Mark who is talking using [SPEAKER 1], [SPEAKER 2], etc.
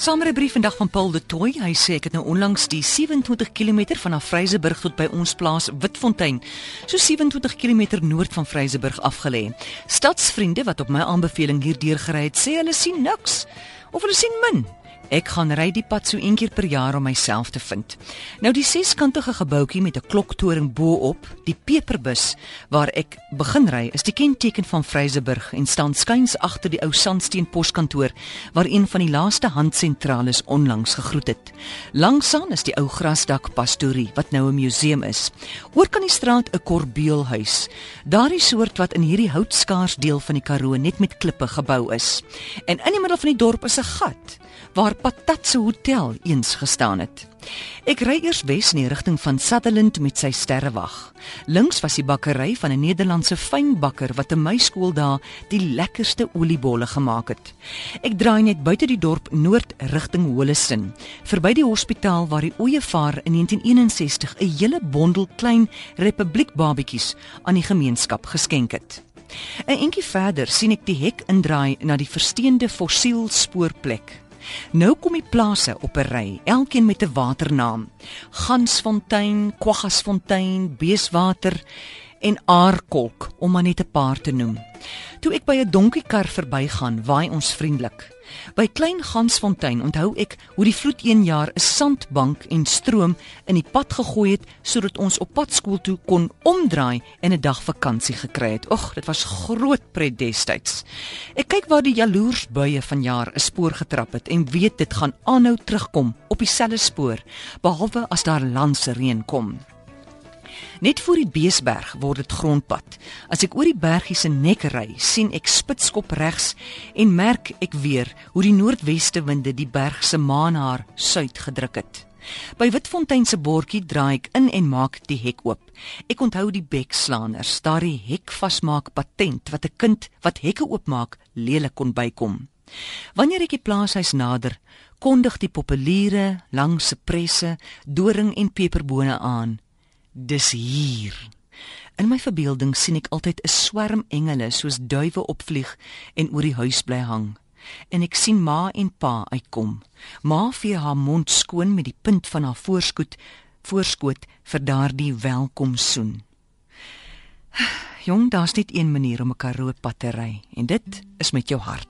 [SPEAKER 1] Saam met 'n brief vandag van Paul de Tooi, hy sê ek het nou onlangs die 27 km vanaf Vryseburg tot by ons plaas Witfontein, so 27 km noord van Vryseburg afgelê. Stadsvriende wat op my aanbeveling hierdeur gery het, sê hulle sien niks of hulle sien min. Ek gaan ry die pad so een keer per jaar om myself te vind. Nou die seskantige gebouetjie met 'n kloktoring bo-op, die peperbus waar ek begin ry, is die kenteken van Vryseburg en staan skuins agter die ou sandsteen poskantoor waar een van die laaste handsentrales onlangs gegroet het. Langsaan is die ou grasdak pastorie wat nou 'n museum is. Oor kan die straat 'n korbeelhuis, daardie soort wat in hierdie houtskaars deel van die Karoo net met klippe gebou is. En in die middel van die dorp is 'n gat waar Patat se hotel eens gestaan het. Ek ry eers wes in die rigting van Sutherland met sy sterrewag. Links was die bakkery van 'n Nederlandse fynbakker wat in my skool daar die lekkerste oliebolle gemaak het. Ek draai net buite die dorp noord rigting Hollesin, verby die hospitaal waar die ooievaar in 1961 'n hele bondel klein republiek babetjies aan die gemeenskap geskenk het. 'n Entjie verder sien ek die hek indraai na die versteende fossiel spoorplek. Nou kom die plase op 'n ry, elkeen met 'n waternaam. Gansfontein, Kwaggasfontein, Beeswater en Aarkolk om maar net 'n paar te noem. Toe ek by 'n donkiekar verbygaan, waai ons vriendelik. By Klein Gansfontein onthou ek hoe die vloed een jaar 'n sandbank en stroom in die pad gegooi het sodat ons op pad skool toe kon omdraai en 'n dag vakansie gekry het. Ag, dit was groot pret destyds. Ek kyk waar die jaloersbuie vanjaar 'n spoor getrap het en weet dit gaan aanhou terugkom op dieselfde spoor behalwe as daar landsreën kom. Net voor die Beesberg word dit grondpad. As ek oor die bergie se nek ry, sien ek spitskop regs en merk ek weer hoe die noordweste winde die berg se maanhaar suid gedruk het. By Witfontein se bordjie draai ek in en maak die hek oop. Ek onthou die bekslaaners, daardie hek vasmaak patent wat 'n kind wat hekke oopmaak lelik kon bykom. Wanneer ek die plaashuis nader, kondig die populiere langs se presse, doring en peperbone aan. Dis hier. In my verbeelding sien ek altyd 'n swerm engele soos duwe opvlieg en oor die huis bly hang. En ek sien ma en pa uitkom. Ma vee haar mond skoon met die punt van haar voorskoot voorskoot vir daardie welkom soen. Jong, daar's net een manier om 'n karoo pad te ry en dit is met jou hart.